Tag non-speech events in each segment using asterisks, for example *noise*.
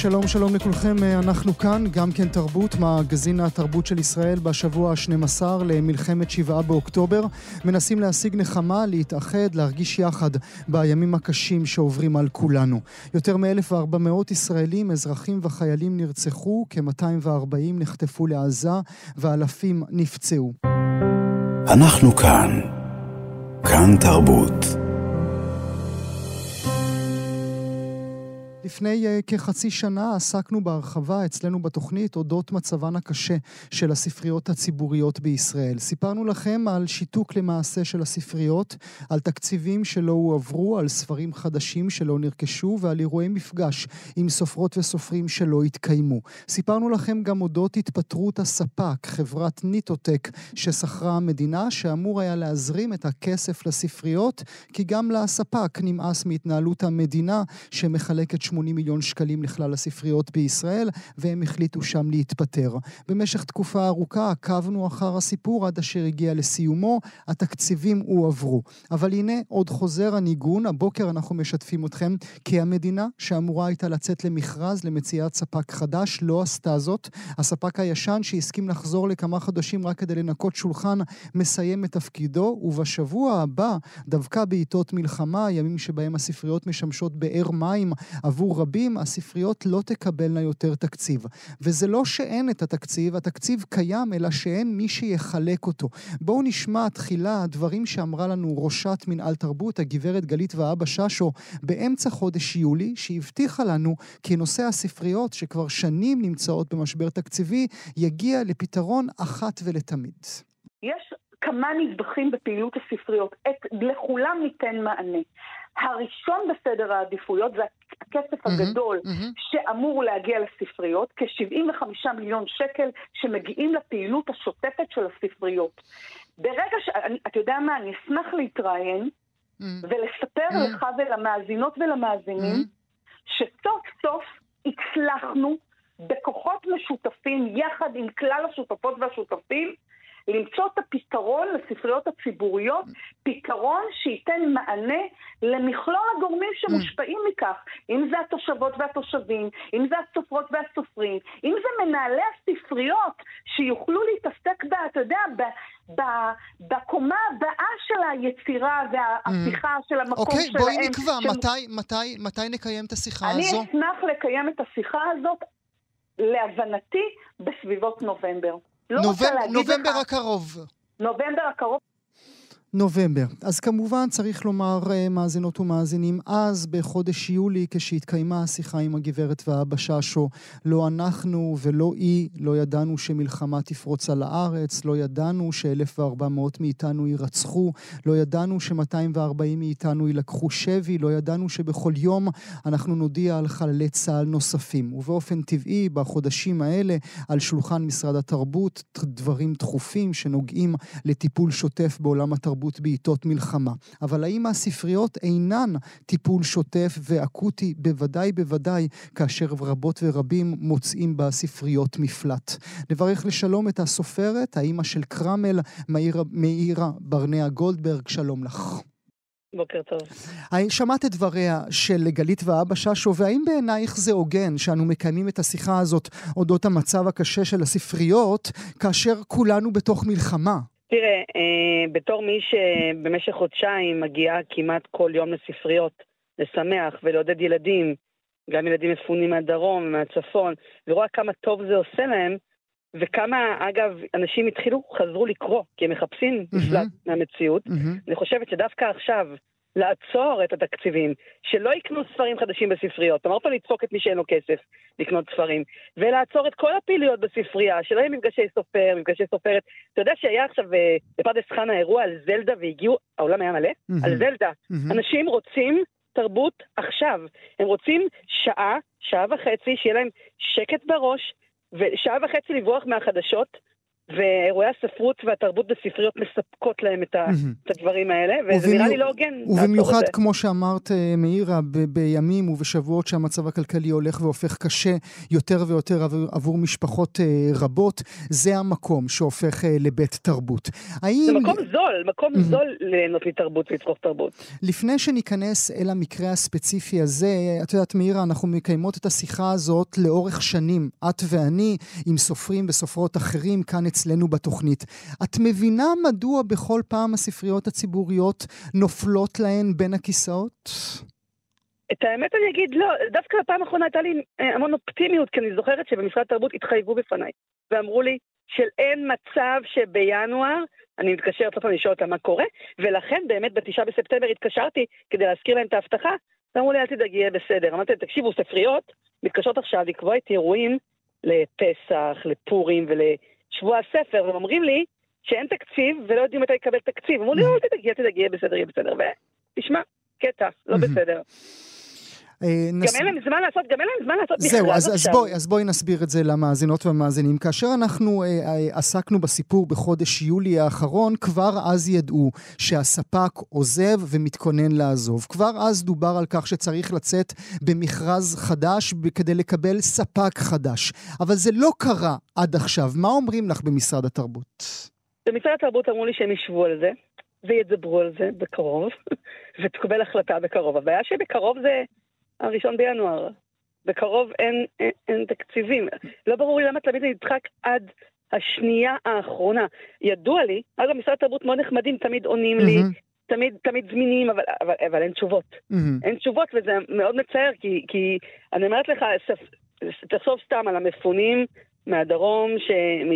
שלום שלום לכולכם, אנחנו כאן, גם כן תרבות, מגזין התרבות של ישראל בשבוע ה-12 למלחמת שבעה באוקטובר. מנסים להשיג נחמה, להתאחד, להרגיש יחד בימים הקשים שעוברים על כולנו. יותר מ-1,400 ישראלים, אזרחים וחיילים נרצחו, כ-240 נחטפו לעזה ואלפים נפצעו. אנחנו כאן, כאן תרבות. לפני uh, כחצי שנה עסקנו בהרחבה אצלנו בתוכנית אודות מצבן הקשה של הספריות הציבוריות בישראל. סיפרנו לכם על שיתוק למעשה של הספריות, על תקציבים שלא הועברו, על ספרים חדשים שלא נרכשו ועל אירועי מפגש עם סופרות וסופרים שלא התקיימו. סיפרנו לכם גם אודות התפטרות הספק, חברת ניטוטק, ששכרה המדינה, שאמור היה להזרים את הכסף לספריות, כי גם לספק נמאס מהתנהלות המדינה שמחלקת 80 מיליון שקלים לכלל הספריות בישראל, והם החליטו שם להתפטר. במשך תקופה ארוכה עקבנו אחר הסיפור עד אשר הגיע לסיומו, התקציבים הועברו. אבל הנה עוד חוזר הניגון, הבוקר אנחנו משתפים אתכם, כי המדינה שאמורה הייתה לצאת למכרז למציאת ספק חדש לא עשתה זאת. הספק הישן שהסכים לחזור לכמה חודשים רק כדי לנקות שולחן, מסיים את תפקידו, ובשבוע הבא, דווקא בעיתות מלחמה, ימים שבהם הספריות משמשות באר מים עבור עבור רבים הספריות לא תקבלנה יותר תקציב. וזה לא שאין את התקציב, התקציב קיים, אלא שאין מי שיחלק אותו. בואו נשמע תחילה דברים שאמרה לנו ראשת מנהל תרבות, הגברת גלית ואבא ששו, באמצע חודש יולי, שהבטיחה לנו כי נושא הספריות, שכבר שנים נמצאות במשבר תקציבי, יגיע לפתרון אחת ולתמיד. יש כמה נדבכים בפעילות הספריות. את, לכולם ניתן מענה. הראשון בסדר העדיפויות זה הכסף הגדול. שאמור להגיע לספריות, כ-75 מיליון שקל שמגיעים לפעילות השוטפת של הספריות. ברגע ש... אתה יודע מה, אני אשמח להתראיין. ולספר. לך ולמאזינות ולמאזינים. שסוף סוף הצלחנו בכוחות משותפים, יחד עם כלל השותפות והשותפים, למצוא את הפתרון לספריות הציבוריות, פתרון שייתן מענה למכלול הגורמים שמושפעים מכך, אם זה התושבות והתושבים, אם זה הסופרות והסופרים, אם זה מנהלי הספריות שיוכלו להתעסק, בה, אתה יודע, ב... בקומה הבאה של היצירה וההפיכה mm. של המקום okay, שלהם. אוקיי, בואי נקבע, ש... מתי, מתי, מתי נקיים את השיחה אני הזו? אני אשמח לקיים את השיחה הזאת, להבנתי, בסביבות נובמבר. לא נובמ... נובמבר לך... הקרוב. נובמבר הקרוב. נובמבר. אז כמובן צריך לומר, אה, מאזינות ומאזינים, אז בחודש יולי, כשהתקיימה השיחה עם הגברת ואבא ששו, לא אנחנו ולא היא, לא ידענו שמלחמה תפרוץ על הארץ, לא ידענו ש-1,400 מאיתנו יירצחו, לא ידענו ש-240 מאיתנו יילקחו שבי, לא ידענו שבכל יום אנחנו נודיע על חללי צה"ל נוספים. ובאופן טבעי, בחודשים האלה, על שולחן משרד התרבות, דברים דחופים שנוגעים לטיפול שוטף בעולם התרבות. תרבות בעיתות מלחמה. אבל האם הספריות אינן טיפול שוטף ואקוטי? בוודאי בוודאי, כאשר רבות ורבים מוצאים בספריות מפלט. נברך לשלום את הסופרת, האימא של קרמל, מאירה, מאירה ברנע גולדברג, שלום לך. בוקר טוב. שמעת את דבריה של גלית ואבא ששו, והאם בעינייך זה הוגן שאנו מקיימים את השיחה הזאת אודות המצב הקשה של הספריות, כאשר כולנו בתוך מלחמה? תראה, אה, בתור מי שבמשך חודשיים מגיעה כמעט כל יום לספריות, לשמח ולעודד ילדים, גם ילדים מפונים מהדרום ומהצפון, ורואה כמה טוב זה עושה להם, וכמה, אגב, אנשים התחילו, חזרו לקרוא, כי הם מחפשים מפלט mm-hmm. מהמציאות. Mm-hmm. אני חושבת שדווקא עכשיו, לעצור את התקציבים, שלא יקנו ספרים חדשים בספריות, אמרת לדפוק את מי שאין לו כסף לקנות ספרים, ולעצור את כל הפעילויות בספרייה, שלא יהיו מפגשי סופר, מפגשי סופרת. אתה יודע שהיה עכשיו אה, בפרדס חנה אירוע על זלדה והגיעו, העולם היה מלא? Mm-hmm. על זלדה. Mm-hmm. אנשים רוצים תרבות עכשיו. הם רוצים שעה, שעה וחצי, שיהיה להם שקט בראש, ושעה וחצי לברוח מהחדשות, ואירועי הספרות והתרבות בספריות מספקות להם את, ה, את הדברים האלה, וזה ובמיוח... נראה לי לא הוגן. ובמיוחד, כמו שאמרת, אה, מאירה, ב- בימים ובשבועות שהמצב הכלכלי הולך והופך קשה יותר ויותר עבור, עבור משפחות uh, רבות, זה המקום שהופך uh, לבית תרבות. האם... זה מקום זול, מקום זול ליהנות מתרבות ולצרוך תרבות. לפני שניכנס אל המקרה הספציפי הזה, את יודעת, מאירה, אנחנו מקיימות את השיחה הזאת לאורך שנים, את ואני, עם סופרים וסופרות אחרים כאן אצלנו בתוכנית. את מבינה מדוע בכל פעם הספריות הציבוריות נופלות להן בין הכיסאות? את האמת אני אגיד לא, דווקא בפעם האחרונה הייתה לי אה, המון אופטימיות, כי אני זוכרת שבמשרד התרבות התחייבו בפניי, ואמרו לי של אין מצב שבינואר, אני מתקשרת פעם לשאול אותם מה קורה, ולכן באמת בתשעה בספטמבר התקשרתי כדי להזכיר להם את ההבטחה, ואמרו לי אל תדאגי, יהיה בסדר. אמרתי להם, תקשיבו, ספריות מתקשרות עכשיו לקבוע איתי אירועים לפסח, לפורים ולשבוע הספר, והם אומרים לי שאין תקציב ולא יודעים מתי לקבל תקציב. אמרו לי, לא, אל תדאגי, אל תדאגי, יהיה בסדר, יהיה בסדר. ותשמע, קטע, לא בסדר. אה, נס... גם אין להם זמן לעשות, גם אין להם זמן לעשות מכרז עכשיו. זהו, אז, אז בואי נסביר את זה למאזינות והמאזינים. כאשר אנחנו אה, אה, עסקנו בסיפור בחודש יולי האחרון, כבר אז ידעו שהספק עוזב ומתכונן לעזוב. כבר אז דובר על כך שצריך לצאת במכרז חדש כדי לקבל ספק חדש. אבל זה לא קרה עד עכשיו. מה אומרים לך במשרד התרבות? במשרד התרבות אמרו לי שהם ישבו על זה. וידברו על זה בקרוב, *laughs* ותקבל החלטה בקרוב. הבעיה שבקרוב זה הראשון בינואר. בקרוב אין, אין, אין תקציבים. לא ברור לי למה תמיד זה נדחק עד השנייה האחרונה. ידוע לי, אגב, משרד התרבות מאוד נחמדים, תמיד עונים mm-hmm. לי, תמיד, תמיד זמינים, אבל, אבל, אבל אין תשובות. Mm-hmm. אין תשובות, וזה מאוד מצער, כי, כי אני אומרת לך, תחשוב סתם על המפונים מהדרום, ש,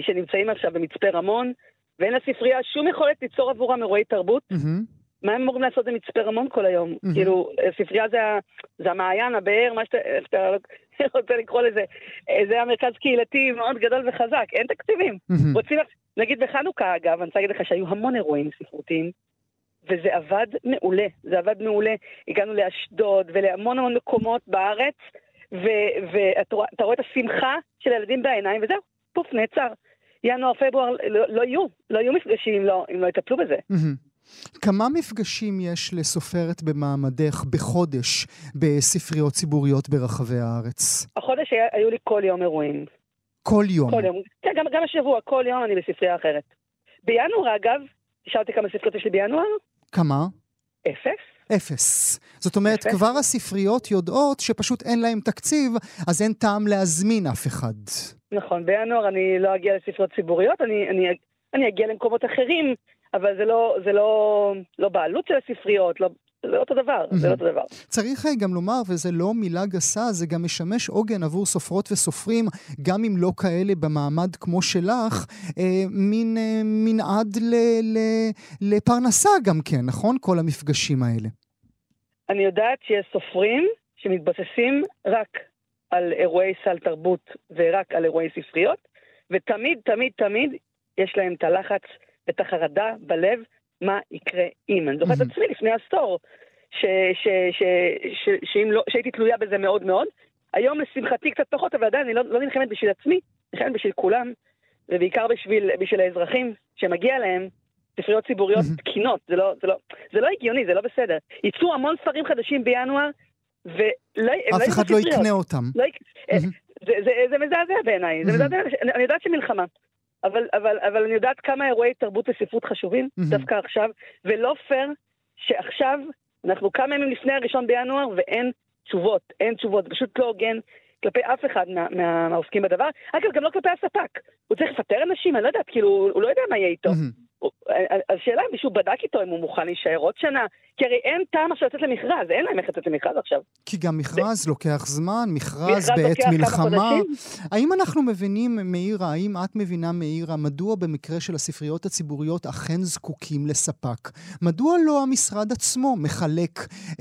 שנמצאים עכשיו במצפה רמון, ואין לספרייה שום יכולת ליצור עבורם אירועי תרבות. Mm-hmm. מה הם אמורים לעשות במצפה רמון כל היום? Mm-hmm. כאילו, ספרייה זה, זה המעיין, הבאר, מה שאתה, שאתה *laughs* רוצה לקרוא לזה. זה המרכז קהילתי מאוד גדול וחזק, אין תקציבים. Mm-hmm. רוצים, נגיד בחנוכה אגב, אני רוצה להגיד לך שהיו המון אירועים ספרותיים, וזה עבד מעולה, זה עבד מעולה. הגענו לאשדוד ולהמון המון מקומות בארץ, ואתה רואה את השמחה של הילדים בעיניים, וזהו, פוף, נעצר. ינואר, פברואר, לא, לא יהיו, לא יהיו מפגשים אם לא, אם לא יטפלו בזה. Mm-hmm. כמה מפגשים יש לסופרת במעמדך בחודש בספריות ציבוריות ברחבי הארץ? החודש היה, היו לי כל יום אירועים. כל יום? כל יום. כן, גם, גם השבוע, כל יום אני בספרייה אחרת. בינואר, אגב, שאלתי כמה ספריות יש לי בינואר? כמה? אפס. אפס. זאת אומרת, אפס. כבר הספריות יודעות שפשוט אין להם תקציב, אז אין טעם להזמין אף אחד. נכון, בינואר אני לא אגיע לספריות ציבוריות, אני, אני, אני אגיע למקומות אחרים אבל זה לא, זה לא, לא בעלות של הספריות, לא, זה לא אותו דבר, זה לא אותו דבר. צריך גם לומר, וזה לא מילה גסה, זה גם משמש עוגן עבור סופרות וסופרים, גם אם לא כאלה במעמד כמו שלך, אה, מין אה, מנעד ל, ל, לפרנסה גם כן, נכון? כל המפגשים האלה. אני יודעת שיש סופרים שמתבססים רק על אירועי סל תרבות ורק על אירועי ספריות, ותמיד, תמיד, תמיד יש להם את הלחץ את החרדה בלב, מה יקרה אם. אני זוכרת את עצמי לפני עשור, לא, שהייתי תלויה בזה מאוד מאוד. היום לשמחתי קצת פחות, אבל עדיין אני לא, לא נלחמת בשביל עצמי, נלחמת בשביל כולם, ובעיקר בשביל, בשביל האזרחים שמגיע להם ספריות ציבוריות תקינות, זה לא, זה, לא, זה לא הגיוני, זה לא בסדר. ייצאו המון ספרים חדשים בינואר, ולא... אף לא אחד לא יקנה אותם. לא, זה, זה, זה, זה מזעזע בעיניי, זה מזעזע, אני יודעת שמלחמה. אבל, אבל, אבל אני יודעת כמה אירועי תרבות וספרות חשובים, mm-hmm. דווקא עכשיו, ולא פייר שעכשיו, אנחנו כמה ימים לפני הראשון בינואר, ואין תשובות, אין תשובות, פשוט לא הוגן כלפי אף אחד מה, מה, מהעוסקים בדבר. אגב, גם לא כלפי הספק. הוא צריך לפטר אנשים, אני לא יודעת, כאילו, הוא לא יודע מה יהיה איתו. Mm-hmm. השאלה אם מישהו בדק איתו אם הוא מוכן להישאר עוד שנה, כי הרי אין טעם עכשיו לצאת למכרז, אין להם איך לצאת למכרז עכשיו. כי גם מכרז זה... לוקח זמן, מכרז בעת מלחמה. האם אנחנו מבינים, מאירה, האם את מבינה, מאירה, מדוע במקרה של הספריות הציבוריות אכן זקוקים לספק? מדוע לא המשרד עצמו מחלק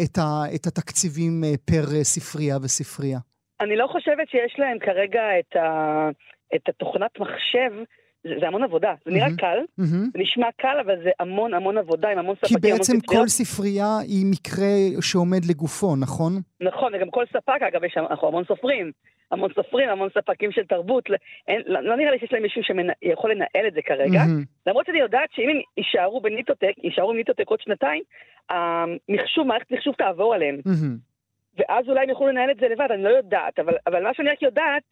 את, ה, את התקציבים אה, פר אה, ספרייה וספרייה? אני לא חושבת שיש להם כרגע את, ה, את התוכנת מחשב זה, זה המון עבודה. זה נראה mm-hmm. קל, mm-hmm. זה נשמע קל, אבל זה המון המון עבודה עם המון ספקים, כי בעצם כל ספרייה היא מקרה שעומד לגופו, נכון? נכון, וגם כל ספק, אגב, יש אנחנו המון סופרים. המון סופרים, המון ספקים של תרבות. אין, לא, לא נראה לי שיש להם מישהו שיכול לנהל את זה כרגע. Mm-hmm. למרות שאני יודעת שאם הם יישארו בניטוטק, יישארו בניטוטק עוד שנתיים, המחשוב, מערכת מחשוב תעבור עליהם. Mm-hmm. ואז אולי הם יוכלו לנהל את זה לבד, אני לא יודעת, אבל, אבל מה שאני רק יודעת,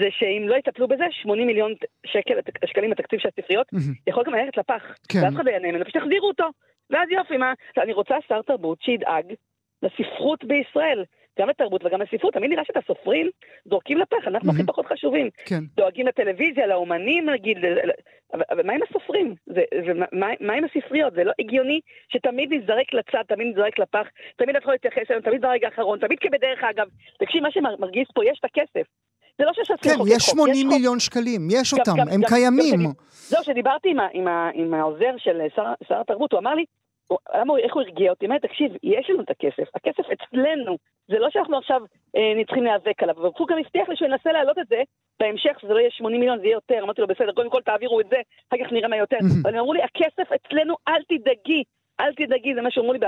זה שאם לא יטפלו בזה, 80 מיליון שקל, שקלים בתקציב של הספריות. יכול גם ללכת לפח. כן. ואף אחד לא יענה ממנו, פשוט יחזירו אותו. ואז יופי, מה? אני רוצה שר תרבות שידאג לספרות בישראל. גם לתרבות וגם לספרות, תמיד נראה שאת הסופרים זורקים לפח, אנחנו הכי פחות חשובים. כן. דואגים לטלוויזיה, לאומנים נגיד, אבל מה עם הסופרים? מה עם הספריות? זה לא הגיוני שתמיד נזרק לצד, תמיד נזרק לפח, תמיד אפשר להתייחס אליהם, תמיד ברגע האחרון, תמיד כבדרך אגב. תקשיב, מה שמרגיז פה, יש את הכסף. זה לא שיש כן, יש 80 מיליון שקלים, יש אותם, הם קיימים. זהו, כשדיברתי עם העוזר של שר התרבות, הוא אמר לי, למה, איך הוא הרגיע אותי? אמר, תקשיב, יש לנו את הכסף, הכסף אצלנו, זה לא שאנחנו עכשיו אה, צריכים להיאבק עליו, והוא גם הבטיח לי שהוא ינסה להעלות את זה בהמשך, שזה לא יהיה 80 מיליון, זה יהיה יותר, אמרתי לו, בסדר, קודם כל תעבירו את זה, אחר כך נראה מה יותר. אבל הם אמרו לי, הכסף אצלנו, אל תדאגי, אל תדאגי, זה מה שאמרו לי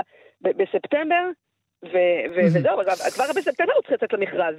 בספטמבר, וזהו, כבר בספטמבר הוא צריך לצאת למכרז.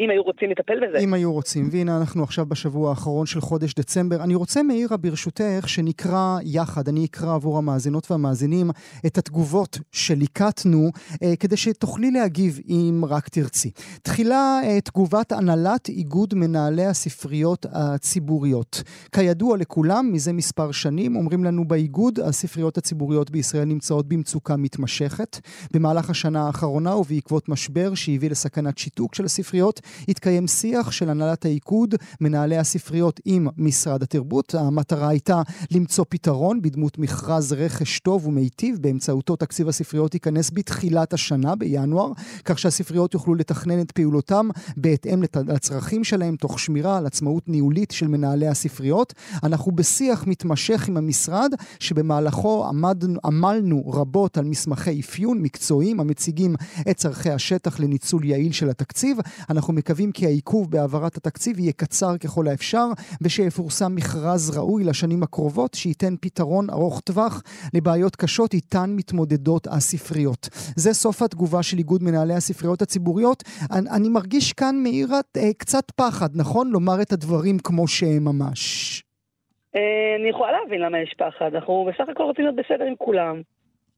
אם היו רוצים לטפל בזה. אם היו רוצים, והנה אנחנו עכשיו בשבוע האחרון של חודש דצמבר. אני רוצה, מאירה, ברשותך, שנקרא יחד, אני אקרא עבור המאזינות והמאזינים את התגובות שליקטנו, אה, כדי שתוכלי להגיב אם רק תרצי. תחילה אה, תגובת הנהלת איגוד מנהלי הספריות הציבוריות. כידוע לכולם, מזה מספר שנים, אומרים לנו באיגוד, הספריות הציבוריות בישראל נמצאות במצוקה מתמשכת. במהלך השנה האחרונה ובעקבות משבר שהביא לסכנת שיתוק של הספריות, התקיים שיח של הנהלת האיגוד, מנהלי הספריות עם משרד התרבות. המטרה הייתה למצוא פתרון בדמות מכרז רכש טוב ומיטיב, באמצעותו תקציב הספריות ייכנס בתחילת השנה, בינואר, כך שהספריות יוכלו לתכנן את פעולותם בהתאם לצרכים שלהם, תוך שמירה על עצמאות ניהולית של מנהלי הספריות. אנחנו בשיח מתמשך עם המשרד, שבמהלכו עמד, עמלנו רבות על מסמכי אפיון מקצועיים המציגים את צורכי השטח לניצול יעיל של התקציב. אנחנו מקווים כי העיכוב בהעברת התקציב יהיה קצר ככל האפשר, ושיפורסם מכרז ראוי לשנים הקרובות, שייתן פתרון ארוך טווח לבעיות קשות איתן מתמודדות הספריות. זה סוף התגובה של איגוד מנהלי הספריות הציבוריות. אני, אני מרגיש כאן, מאירה, אה, קצת פחד, נכון? לומר את הדברים כמו שהם ממש. אה, אני יכולה להבין למה יש פחד. אנחנו בסך הכל רוצים להיות בסדר עם כולם.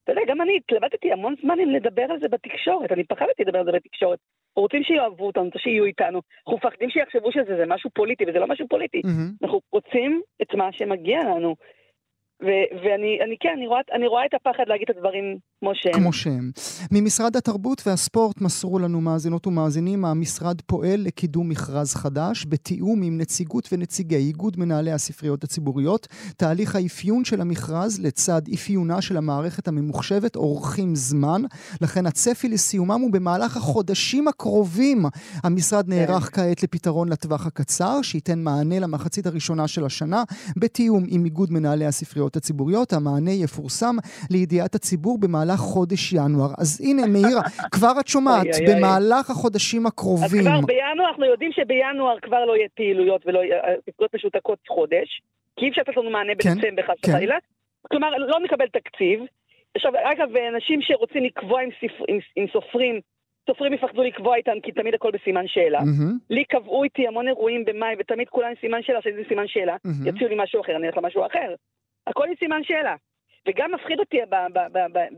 אתה יודע, גם אני התלבטתי המון זמן אם לדבר על זה בתקשורת, אני פחדתי לדבר על זה בתקשורת. אנחנו רוצים שיאהבו אותנו, שיהיו איתנו. אנחנו מפחדים שיחשבו שזה משהו פוליטי, וזה לא משהו פוליטי. Mm-hmm. אנחנו רוצים את מה שמגיע לנו. ו- ואני אני, כן, אני רואה, אני רואה את הפחד להגיד את הדברים כמו שהם. כמו שהם. ממשרד התרבות והספורט מסרו לנו מאזינות ומאזינים, המשרד פועל לקידום מכרז חדש, בתיאום עם נציגות ונציגי איגוד מנהלי הספריות הציבוריות. תהליך האפיון של המכרז לצד אפיונה של המערכת הממוחשבת אורכים זמן, לכן הצפי לסיומם הוא במהלך החודשים הקרובים. המשרד כן. נערך. כעת לפתרון לטווח הקצר, שייתן מענה למחצית הראשונה של השנה, בתיאום עם איגוד מנהלי הספריות הספריות הציבוריות. המענה יפורסם לידיעת הציבור במהלך חודש ינואר. אז הנה, מאירה, *laughs* כבר את שומעת, במהלך החודשים הקרובים. אז כבר בינואר, אנחנו יודעים שבינואר כבר לא יהיה פעילויות ולא יהיה ספריות משותקות חודש, כי אי אפשר לתת לנו מענה כן, בדצמבר חס כן. וחלילה. כלומר, לא נקבל תקציב. עכשיו, אגב, אנשים שרוצים לקבוע עם, ספר, עם, עם סופרים סופרים יפחדו לקבוע איתם, כי תמיד הכל בסימן שאלה. Mm-hmm. לי קבעו איתי המון אירועים במאי, ותמיד כולם סימן שאלה, שזה סימן שאלה. Mm-hmm. יציעו לי משהו אחר, אני אלך למשהו אחר. הכל עם סימן שאלה. וגם מפחיד אותי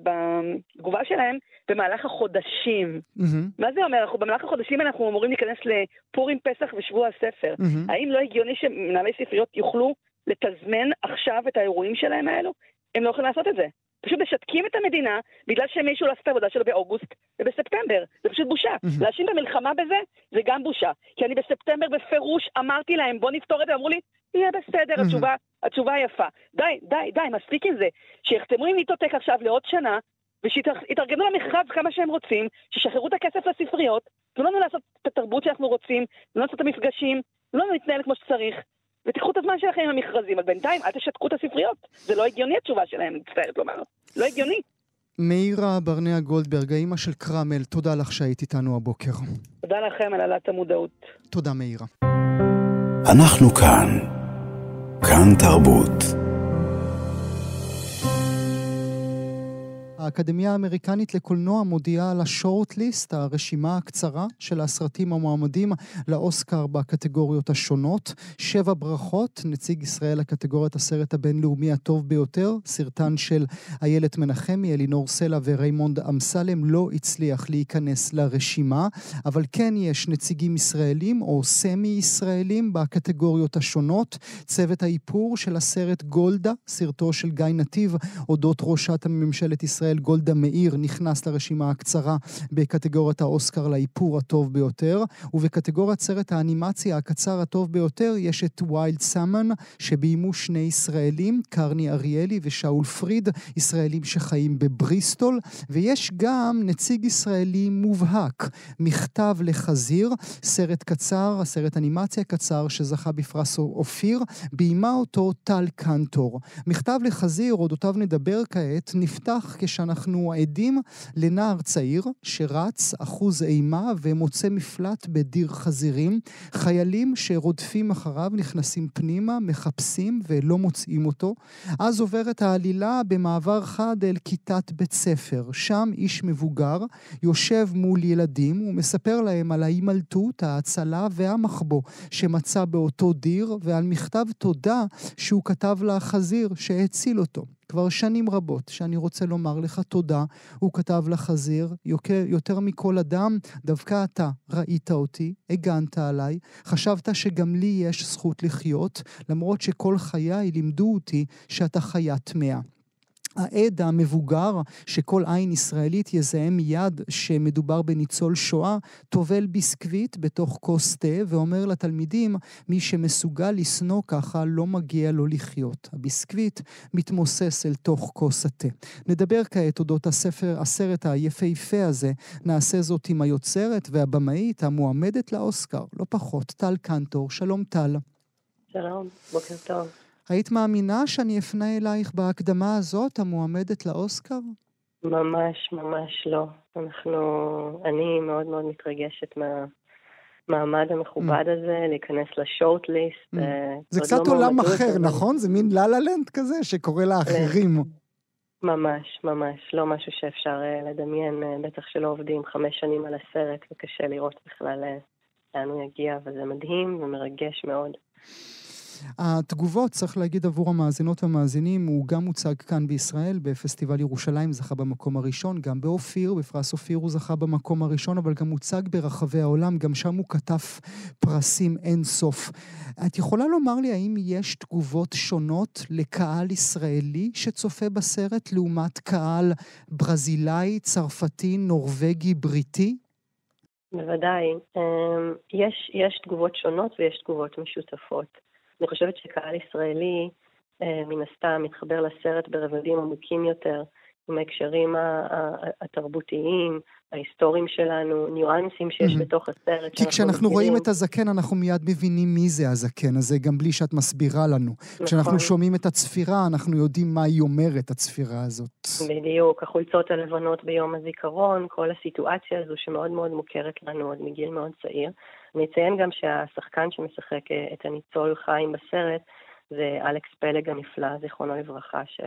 בתגובה שלהם במהלך החודשים. Mm-hmm. מה זה אומר? אנחנו במהלך החודשים אנחנו אמורים להיכנס לפורים פסח ושבוע הספר. Mm-hmm. האם לא הגיוני שמנהלי ספריות יוכלו לתזמן עכשיו את האירועים שלהם האלו? הם לא יכולים לעשות את זה. פשוט משתקים את המדינה בגלל שמישהו לא עשה את העבודה שלו באוגוסט ובספטמבר. זה פשוט בושה. Mm-hmm. להאשים במלחמה בזה, זה גם בושה. כי אני בספטמבר בפירוש אמרתי להם, בוא נפתור את זה, אמרו לי, יהיה בסדר. התשובה, התשובה יפה. די, די, די, מספיק עם זה. שיחתמו עם ניטוטק עכשיו לעוד שנה, ושיתארגנו למכרז כמה שהם רוצים, שישחררו את הכסף לספריות, תנו לנו לעשות את התרבות שאנחנו רוצים, תנו לנו לעשות את המפגשים, תנו לנו להתנהל כמו שצריך. ותיקחו את הזמן שלכם עם המכרזים, אבל בינתיים אל תשתקו את הספריות. זה לא הגיוני התשובה שלהם, מצטערת לומר. לא הגיוני. מאירה ברנע גולדברג, האימא של קרמל, תודה לך שהיית איתנו הבוקר. תודה לכם על העלאת המודעות. תודה מאירה. אנחנו כאן. כאן תרבות. האקדמיה האמריקנית לקולנוע מודיעה על השורט-ליסט, הרשימה הקצרה של הסרטים המועמדים לאוסקר בקטגוריות השונות. שבע ברכות, נציג ישראל לקטגוריית הסרט הבינלאומי הטוב ביותר, סרטן של איילת מנחמי, אלינור סלע וריימונד אמסלם לא הצליח להיכנס לרשימה, אבל כן יש נציגים ישראלים או סמי-ישראלים בקטגוריות השונות. צוות האיפור של הסרט גולדה, סרטו של גיא נתיב, אודות ראשת ממשלת ישראל גולדה מאיר, נכנס לרשימה הקצרה בקטגוריית האוסקר לאיפור הטוב ביותר, ובקטגוריית סרט האנימציה הקצר הטוב ביותר יש את ויילד סאמן, שביימו שני ישראלים, קרני אריאלי ושאול פריד, ישראלים שחיים בבריסטול, ויש גם נציג ישראלי מובהק, מכתב לחזיר, סרט קצר, הסרט אנימציה קצר שזכה בפרס אופיר, ביימה אותו טל קנטור. מכתב לחזיר, אודותיו נדבר כעת, נפתח כשאנחנו עדים לנער צעיר שרץ אחוז אימה ומוצא מפלט בדיר חזירים. חיילים שרודפים אחריו נכנסים פנימה, מחפשים ולא מוצאים אותו. אז עוברת העלילה במעבר חד אל כיתת בית ספר. שם איש מבוגר יושב מול ילדים ומספר להם על ההימלטות, ההצלה והמחבוא שמצא באותו דיר ועל מכתב תודה שהוא כתב לחזיר שהציל אותו. כבר שנים רבות שאני רוצה לומר לך תודה, הוא כתב לחזיר, יותר מכל אדם, דווקא אתה ראית אותי, הגנת עליי, חשבת שגם לי יש זכות לחיות, למרות שכל חיי לימדו אותי שאתה חיה טמאה. העד המבוגר, שכל עין ישראלית יזהה מיד שמדובר בניצול שואה, טובל ביסקוויט בתוך כוס תה ואומר לתלמידים, מי שמסוגל לשנוא ככה לא מגיע לו לחיות. הביסקוויט מתמוסס אל תוך כוס התה. נדבר כעת אודות הספר, הסרט היפהפה הזה. נעשה זאת עם היוצרת והבמאית המועמדת לאוסקר, לא פחות, טל קנטור. שלום טל. שלום, בוקר טוב. היית מאמינה שאני אפנה אלייך בהקדמה הזאת, המועמדת לאוסקר? ממש, ממש לא. אנחנו, אני מאוד מאוד מתרגשת מהמעמד המכובד mm. הזה, להיכנס לשורט-ליסט. Mm. אה, זה קצת לא עולם אחר, נכון? זה מין לה לה לנד כזה שקורא לאחרים. ממש, ממש. לא משהו שאפשר uh, לדמיין, uh, בטח שלא עובדים חמש שנים על הסרט, וקשה לראות בכלל לאן הוא יגיע, אבל זה מדהים ומרגש מאוד. התגובות, צריך להגיד עבור המאזינות והמאזינים, הוא גם מוצג כאן בישראל, בפסטיבל ירושלים זכה במקום הראשון, גם באופיר, בפרס אופיר הוא זכה במקום הראשון, אבל גם מוצג ברחבי העולם, גם שם הוא כתב פרסים אין סוף. את יכולה לומר לי האם יש תגובות שונות לקהל ישראלי שצופה בסרט, לעומת קהל ברזילאי, צרפתי, נורבגי, בריטי? בוודאי. אמ, יש, יש תגובות שונות ויש תגובות משותפות. אני חושבת שקהל ישראלי, אה, מן הסתם, מתחבר לסרט ברבדים עמוקים יותר, עם ההקשרים התרבותיים, ההיסטוריים שלנו, ניואנסים שיש mm-hmm. בתוך הסרט. כי כשאנחנו מבינים... רואים את הזקן, אנחנו מיד מבינים מי זה הזקן הזה, גם בלי שאת מסבירה לנו. נכון. כשאנחנו שומעים את הצפירה, אנחנו יודעים מה היא אומרת, הצפירה הזאת. בדיוק, החולצות הלבנות ביום הזיכרון, כל הסיטואציה הזו שמאוד מאוד מוכרת לנו עוד מגיל מאוד צעיר. אני אציין גם שהשחקן שמשחק אה, את הניצול חיים בסרט זה אלכס פלג הנפלא, זיכרונו לברכה, ש...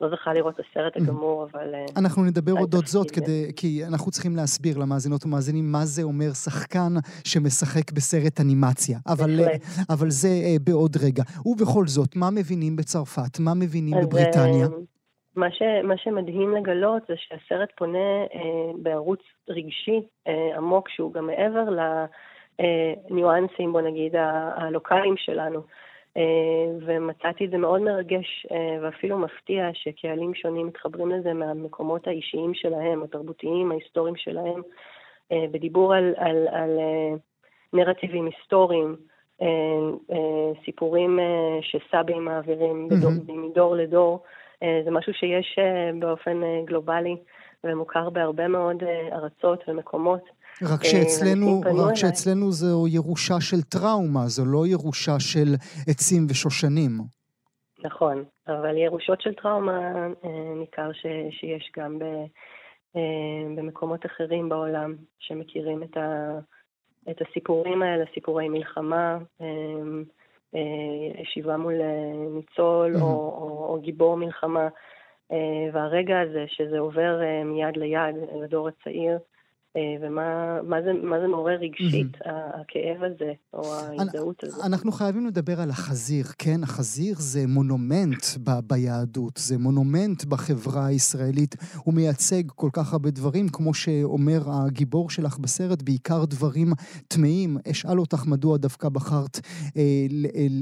לא זכה לראות את הסרט mm. הגמור, אבל... אה, אנחנו נדבר אודות זאת, כדי, כי אנחנו צריכים להסביר למאזינות ומאזינים מה זה אומר שחקן שמשחק בסרט אנימציה. אבל, אה, אבל זה בעוד רגע. ובכל זאת, מה מבינים בצרפת? מה מבינים בבריטניה? מה, ש, מה שמדהים לגלות זה שהסרט פונה אה, בערוץ רגשי אה, עמוק, שהוא גם מעבר לניואנסים, בוא נגיד, הלוקאליים שלנו. אה, ומצאתי את זה מאוד מרגש אה, ואפילו מפתיע שקהלים שונים מתחברים לזה מהמקומות האישיים שלהם, התרבותיים, ההיסטוריים שלהם, אה, בדיבור על, על, על נרטיבים היסטוריים, סיפורים שסבים מעבירים mm-hmm. מדור לדור. זה משהו שיש באופן גלובלי ומוכר בהרבה מאוד ארצות ומקומות. רק אה, שאצלנו, רק שאצלנו זו ירושה של טראומה, זו לא ירושה של עצים ושושנים. נכון, אבל ירושות של טראומה אה, ניכר ש, שיש גם ב, אה, במקומות אחרים בעולם שמכירים את, ה, את הסיפורים האלה, סיפורי מלחמה, ישיבה מול ניצול mm-hmm. או, או, או גיבור מלחמה. והרגע הזה שזה עובר מיד ליד לדור הצעיר, ומה מה זה, מה זה מעורר רגשית, mm-hmm. הכאב הזה, או ההזדהות הזאת. אנחנו חייבים לדבר על החזיר, כן? החזיר זה מונומנט ב- ביהדות, זה מונומנט בחברה הישראלית. הוא מייצג כל כך הרבה דברים, כמו שאומר הגיבור שלך בסרט, בעיקר דברים טמאים. אשאל אותך מדוע דווקא בחרת אה,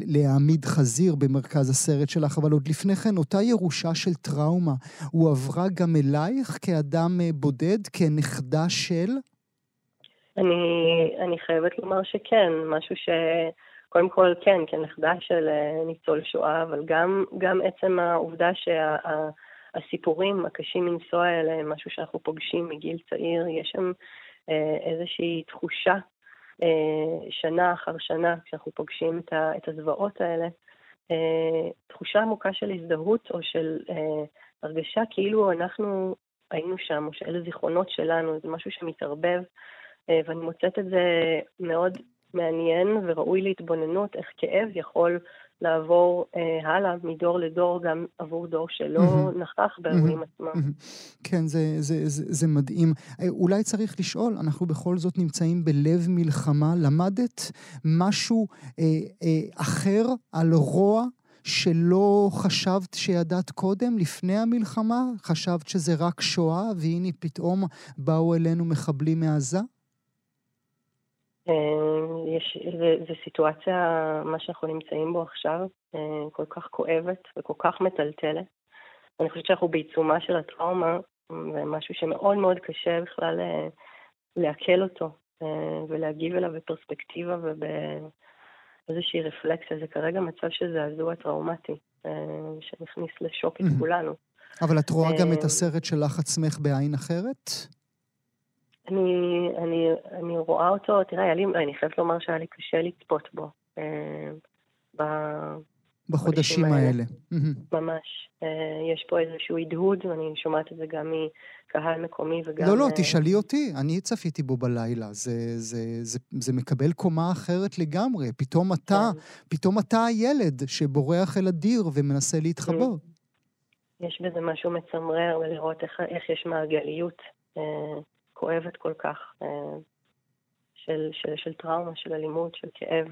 להעמיד חזיר במרכז הסרט שלך, אבל עוד לפני כן, אותה ירושה של טראומה, הועברה גם אלייך כאדם אה, בודד, כנכדה של... של? אני, אני חייבת לומר שכן, משהו ש... קודם כל, כן, כנכדה של אה, ניצול שואה, אבל גם, גם עצם העובדה שהסיפורים שה, הקשים מנשוא האלה הם משהו שאנחנו פוגשים מגיל צעיר, יש שם אה, איזושהי תחושה אה, שנה אחר שנה, כשאנחנו פוגשים את, ה, את הזוועות האלה, תחושה עמוקה של הזדהות או של הרגשה כאילו אנחנו היינו שם, או שאלה זיכרונות שלנו, זה משהו שמתערבב, אה, ואני מוצאת את זה מאוד מעניין וראוי להתבוננות, איך כאב יכול לעבור אה, הלאה מדור לדור, גם עבור דור שלא mm-hmm. נכח באירועים mm-hmm. עצמם. Mm-hmm. כן, זה, זה, זה, זה מדהים. אה, אולי צריך לשאול, אנחנו בכל זאת נמצאים בלב מלחמה, למדת משהו אה, אה, אחר על רוע שלא חשבת שידעת קודם, לפני המלחמה? חשבת שזה רק שואה, והנה פתאום באו אלינו מחבלים מעזה? אה, יש, זו סיטואציה, מה שאנחנו נמצאים בו עכשיו, אה, כל כך כואבת וכל כך מטלטלת. אני חושבת שאנחנו בעיצומה של הטראומה, ומשהו שמאוד מאוד קשה בכלל אה, לעכל אותו ולהגיב אליו בפרספקטיבה וב... איזושהי רפלקסיה, זה כרגע מצב של זעזוע טראומטי, אה, שנכניס לשוק את כולנו. אבל את רואה גם את אה, הסרט שלך עצמך בעין אחרת? אני, אני, אני רואה אותו, תראה, לי, אני חייבת לומר שהיה לי קשה לצפות בו. אה, בחודשים האלה. ממש. אה, יש פה איזשהו הדהוד, ואני שומעת את זה גם מקהל מקומי וגם... לא, לא, אה, תשאלי אותי, אני צפיתי בו בלילה. זה, זה, זה, זה מקבל קומה אחרת לגמרי. פתאום אתה, כן. פתאום אתה הילד שבורח אל הדיר ומנסה להתחבר. יש בזה משהו מצמרר, ולראות איך, איך יש מעגליות אה, כואבת כל כך, אה, של, של, של טראומה, של אלימות, של כאב.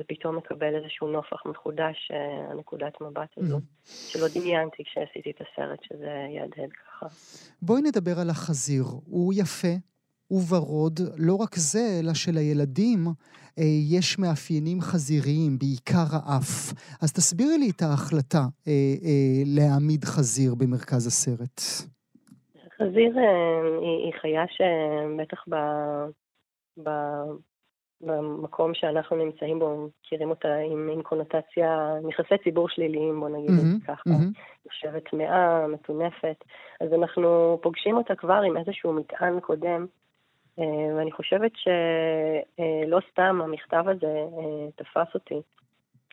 ופתאום מקבל איזשהו נופח מחודש, אה, הנקודת מבט הזו. שלא דמיינתי כשעשיתי את הסרט שזה יהדהד ככה. בואי נדבר על החזיר. הוא יפה, הוא ורוד, לא רק זה, אלא שלילדים אה, יש מאפיינים חזיריים, בעיקר האף. אז תסבירי לי את ההחלטה אה, אה, להעמיד חזיר במרכז הסרט. חזיר אה, היא, היא חיה שבטח ב... ב... במקום שאנחנו נמצאים בו, מכירים אותה עם, עם קונוטציה, נכסי ציבור שליליים, בוא נגיד mm-hmm, את זה ככה. Mm-hmm. יושבת טמאה, מטונפת. אז אנחנו פוגשים אותה כבר עם איזשהו מטען קודם, אה, ואני חושבת שלא אה, סתם המכתב הזה אה, תפס אותי.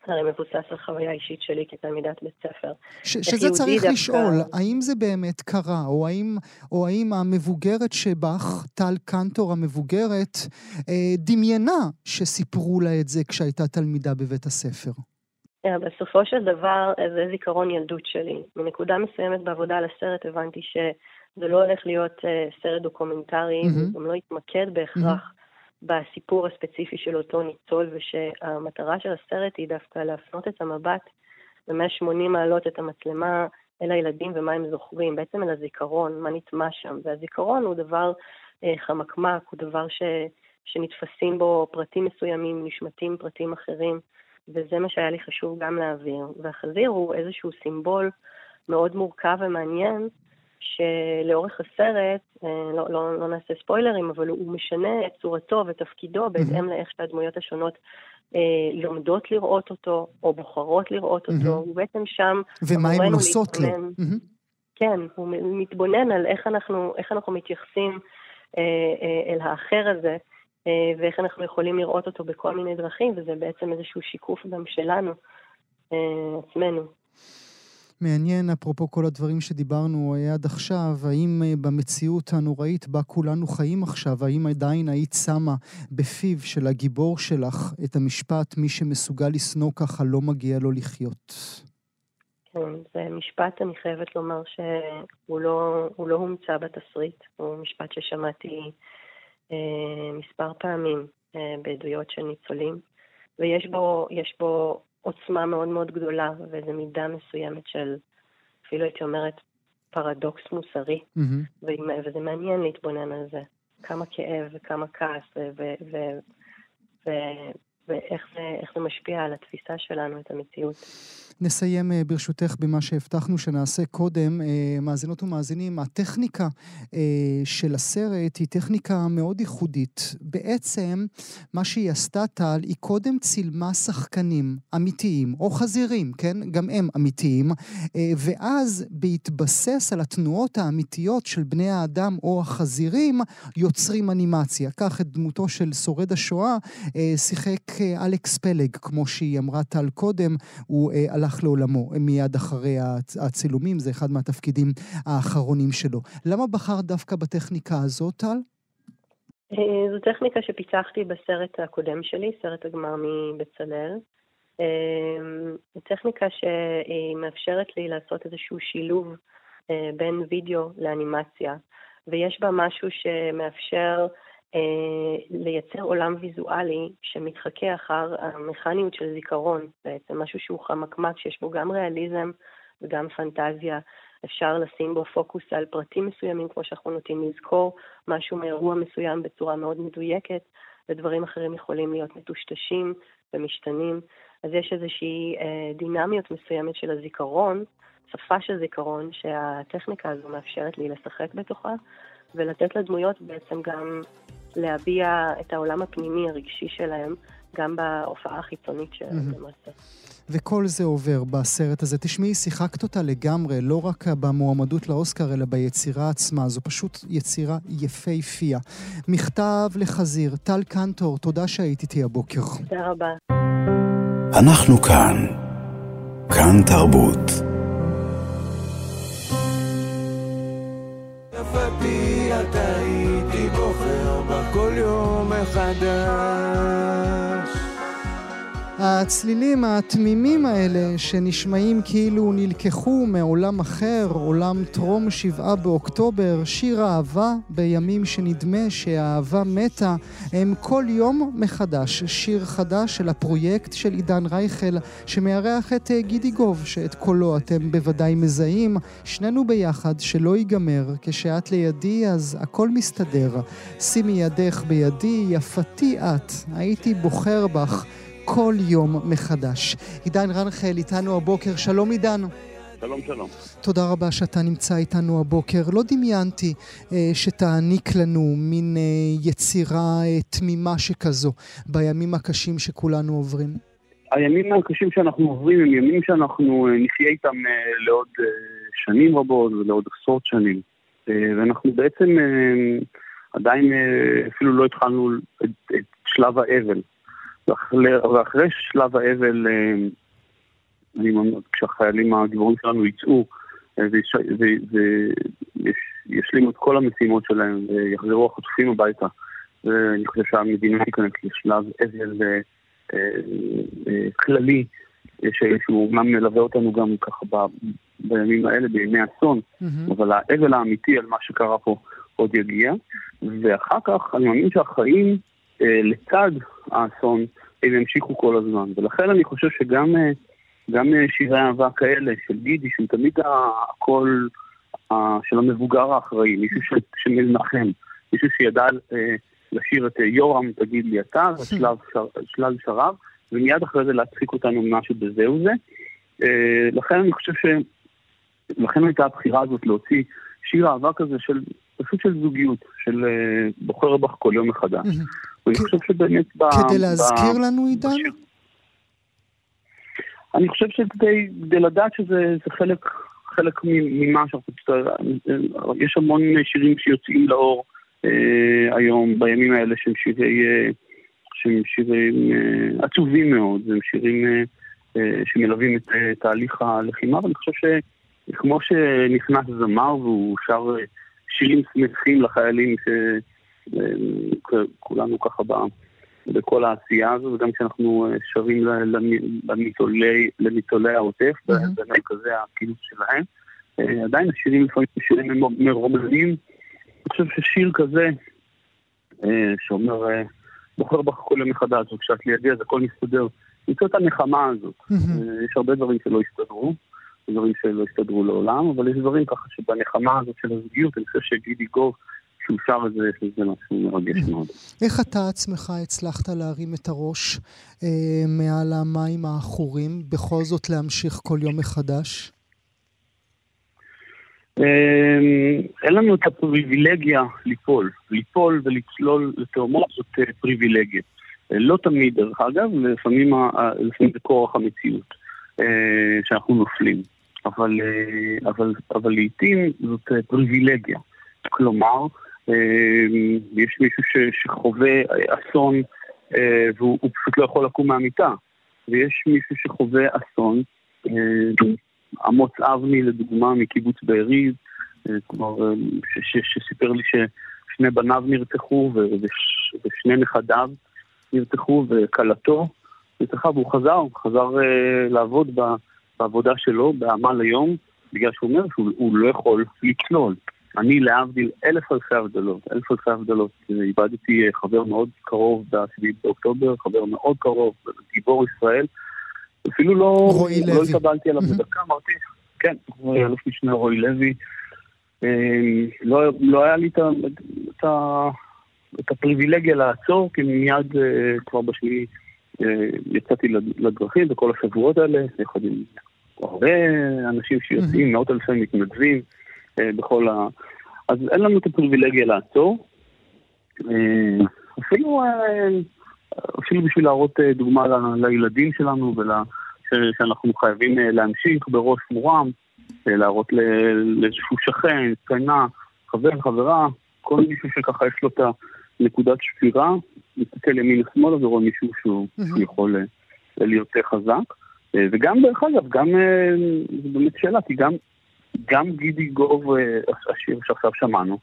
הרי מבוסס על חוויה אישית שלי כתלמידת בית ספר. ש- שזה צריך דווקא... לשאול, האם זה באמת קרה, או האם, או האם המבוגרת שבך, טל קנטור המבוגרת, אה, דמיינה שסיפרו לה את זה כשהייתה תלמידה בבית הספר? אה, בסופו של דבר, זה זיכרון ילדות שלי. מנקודה מסוימת בעבודה על הסרט הבנתי שזה לא הולך להיות אה, סרט דוקומנטרי, אמ-המ. גם לא יתמקד בהכרח אמ-המ. בסיפור הספציפי של אותו ניצול, ושהמטרה של הסרט היא דווקא להפנות את המבט ב-180 מעלות את המצלמה אל הילדים ומה הם זוכרים, בעצם אל הזיכרון, מה נטמע שם. והזיכרון הוא דבר אה, חמקמק, הוא דבר ש, שנתפסים בו פרטים מסוימים, נשמטים פרטים אחרים, וזה מה שהיה לי חשוב גם להעביר. והחזיר הוא איזשהו סימבול מאוד מורכב ומעניין, שלאורך הסרט, אה, לא, לא, לא נעשה ספוילרים, אבל הוא משנה את צורתו ותפקידו בהתאם לאיך שהדמויות השונות אה, לומדות לראות אותו, או בוחרות לראות אותו, הוא בעצם שם... ומה הן עושות לו. כן, הוא מתבונן על איך אנחנו, איך אנחנו מתייחסים אה, אה, אל האחר הזה, אה, ואיך אנחנו יכולים לראות אותו בכל מיני דרכים, וזה בעצם איזשהו שיקוף גם שלנו, אה, עצמנו. מעניין, אפרופו כל הדברים שדיברנו עד עכשיו, האם אה, במציאות הנוראית בה כולנו חיים עכשיו, האם עדיין היית שמה בפיו של הגיבור שלך את המשפט, מי שמסוגל לשנוא ככה לא מגיע לו לחיות? כן, זה משפט, אני חייבת לומר שהוא לא, לא הומצא בתסריט, הוא משפט ששמעתי אה, מספר פעמים אה, בעדויות של ניצולים, ויש בו, בו עוצמה מאוד מאוד גדולה, וזו מידה מסוימת של, אפילו הייתי אומרת, פרדוקס מוסרי, mm-hmm. וזה מעניין להתבונן על זה. כמה כאב וכמה כעס ו- ו- ו- ואיך זה, זה משפיע על התפיסה שלנו, את המציאות. נסיים אה, ברשותך במה שהבטחנו שנעשה קודם. אה, מאזינות ומאזינים, הטכניקה אה, של הסרט היא טכניקה מאוד ייחודית. בעצם, מה שהיא עשתה, טל, היא קודם צילמה שחקנים אמיתיים, או חזירים, כן? גם הם אמיתיים, ואז בהתבסס על התנועות האמיתיות של בני האדם או החזירים, יוצרים אנימציה. קח את דמותו של שורד השואה, שיחק אלכס פלג, כמו שהיא אמרה טל קודם, הוא הלך... הלך לעולמו מיד אחרי הצילומים, זה אחד מהתפקידים האחרונים שלו. למה בחר דווקא בטכניקה הזאת, טל? אה, זו טכניקה שפיצחתי בסרט הקודם שלי, סרט הגמר מבצלאל. זו אה, טכניקה שהיא מאפשרת לי לעשות איזשהו שילוב אה, בין וידאו לאנימציה, ויש בה משהו שמאפשר אה, לייצר עולם ויזואלי שמתחכה אחר המכניות של זיכרון, בעצם משהו שהוא חמקמק, שיש בו גם ריאליזם וגם פנטזיה. אפשר לשים בו פוקוס על פרטים מסוימים, כמו שאנחנו נוטים לזכור משהו מאירוע מסוים בצורה מאוד מדויקת, ודברים אחרים יכולים להיות מטושטשים ומשתנים. אז יש איזושהי אה, דינמיות מסוימת של הזיכרון, שפה של זיכרון, שהטכניקה הזו מאפשרת לי לשחק בתוכה, ולתת לדמויות בעצם גם להביע את העולם הפנימי הרגשי שלהם, גם בהופעה החיצונית שלהם mm-hmm. למעשה. וכל זה עובר בסרט הזה. תשמעי, שיחקת אותה לגמרי, לא רק במועמדות לאוסקר, אלא ביצירה עצמה. זו פשוט יצירה יפהפייה. מכתב לחזיר, טל קנטור, תודה שהיית איתי הבוקר. תודה רבה. אנחנו כאן. כאן תרבות. יפתי אתה כל יום מחדש. הצלילים התמימים האלה שנשמעים כאילו נלקחו מעולם אחר, עולם טרום שבעה באוקטובר, שיר אהבה בימים שנדמה שהאהבה מתה, הם כל יום מחדש. שיר חדש של הפרויקט של עידן רייכל שמארח את אה, גידי גוב, שאת קולו אתם בוודאי מזהים. שנינו ביחד, שלא ייגמר, כשאת לידי אז הכל מסתדר. שימי ידך בידי, יפתי את, הייתי בוחר בך. כל יום מחדש. עידן רנחל איתנו הבוקר, שלום עידן. שלום שלום. תודה רבה שאתה נמצא איתנו הבוקר. לא דמיינתי אה, שתעניק לנו מין אה, יצירה אה, תמימה שכזו בימים הקשים שכולנו עוברים. הימים הקשים שאנחנו עוברים הם ימים שאנחנו אה, נחיה איתם אה, לעוד אה, שנים רבות ולעוד עשרות שנים. אה, ואנחנו בעצם אה, עדיין אה, אפילו לא התחלנו את, את שלב האבל. ואחרי שלב האבל, אה, כשהחיילים הגיבורים שלנו יצאו אה, וישלימו את כל המשימות שלהם ויחזרו החטופים הביתה, ואני חושב שהמדינה תיכנס לשלב אבל אה, כללי, שהוא אומנם מלווה אותנו גם ככה בימים האלה, בימי אסון. אבל האבל האמיתי על מה שקרה פה עוד יגיע, ואחר כך אני מאמין שהחיים אה, לצד האסון, הם ימשיכו כל הזמן. ולכן אני חושב שגם אה, גם אה, שירי אהבה כאלה של גידי, שהוא תמיד הקול של המבוגר האחראי, מישהו שמנחם, מישהו שידע לשיר את יורם, תגיד לי אתה, *laughs* ושלל שרב, ומיד אחרי זה להצחיק אותנו משהו בזהו זה. לכן אני חושב ש... לכן הייתה הבחירה הזאת להוציא שיר אהבה כזה של, פשוט של זוגיות, של בוחר בך כל יום מחדש. *laughs* *laughs* אני חושב שבאמת... כדי להזכיר לנו, עידן? אני חושב שכדי לדעת שזה חלק, חלק ממה שאנחנו... יש המון שירים שיוצאים לאור אה, היום, בימים האלה, שהם שירי... אה, שהם שירים אה, עצובים מאוד, הם שירים אה, אה, שמלווים את אה, תהליך הלחימה, ואני חושב שכמו שנכנס זמר והוא שר שירים שמחים לחיילים ש... כולנו ככה בכל העשייה הזו, וגם כשאנחנו שרים לניצולי העוטף, במרכזי הכינוס שלהם. עדיין השירים לפעמים שירים מרוממים. אני חושב ששיר כזה, שאומר, בוחר בך כל יום מחדש, וכשאת לידי אז הכל מסתדר, למצוא את הנחמה הזאת. יש הרבה דברים שלא הסתדרו. דברים שלא הסתדרו לעולם, אבל יש דברים ככה שבנחמה הזאת של הזוגיות, אני חושב שגידי גוב, שהוא שר את זה, שזה משהו מרגש מאוד. איך אתה עצמך הצלחת להרים את הראש אה, מעל המים העכורים, בכל זאת להמשיך כל יום מחדש? אה, אין לנו את הפריבילגיה ליפול. ליפול ולצלול לתאומות זאת אה, פריבילגיה. אה, לא תמיד, דרך אגב, לפעמים, לפעמים זה כורח המציאות שאנחנו נופלים. אבל, אה, אבל, אבל לעיתים זאת אה, פריבילגיה. כלומר, אה, יש מישהו ש, שחווה אסון והוא פשוט לא יכול לקום מהמיטה, ויש מישהו שחווה אסון, אמוץ אבני לדוגמה מקיבוץ בארי, כלומר, שסיפר לי ששני בניו נרצחו ושני נכדיו נרצחו וכלתו נרצחה והוא חזר, הוא חזר לעבוד. בעבודה שלו, בעמל היום, בגלל שהוא אומר שהוא לא יכול לצלול. אני להבדיל אלף אלפי הבדלות, אלף אלפי הבדלות. איבדתי חבר מאוד קרוב ב-7 באוקטובר, חבר מאוד קרוב, גיבור ישראל. אפילו לא, לא התקבלתי עליו בדקה, אמרתי, כן, אלוף משנה רועי לוי. אה, לא, לא היה לי את, את, את הפריבילגיה לעצור, כי מיד uh, כבר בשבילי uh, יצאתי לדרכים בכל השבועות האלה, יחד עם הרבה אנשים שיוצאים, מאות אלפי מתנדבים אה, בכל ה... אז אין לנו את הפריבילגיה לעצור. אה, אפילו, אה, אפילו בשביל להראות דוגמה לילדים שלנו ושאנחנו חייבים להמשיך בראש מורם, להראות לאיזשהו שכן, שכנה, חבר, חברה, כל מישהו שככה יש לו את הנקודת שפירה, מסתכל ימינה שמאלה ורואה מישהו שהוא יכול להיות חזק. אה, וגם, דרך אגב, גם, אה, זו באמת שאלה, כי גם, גם גידי גוב, אה, השיר שעכשיו שמענו,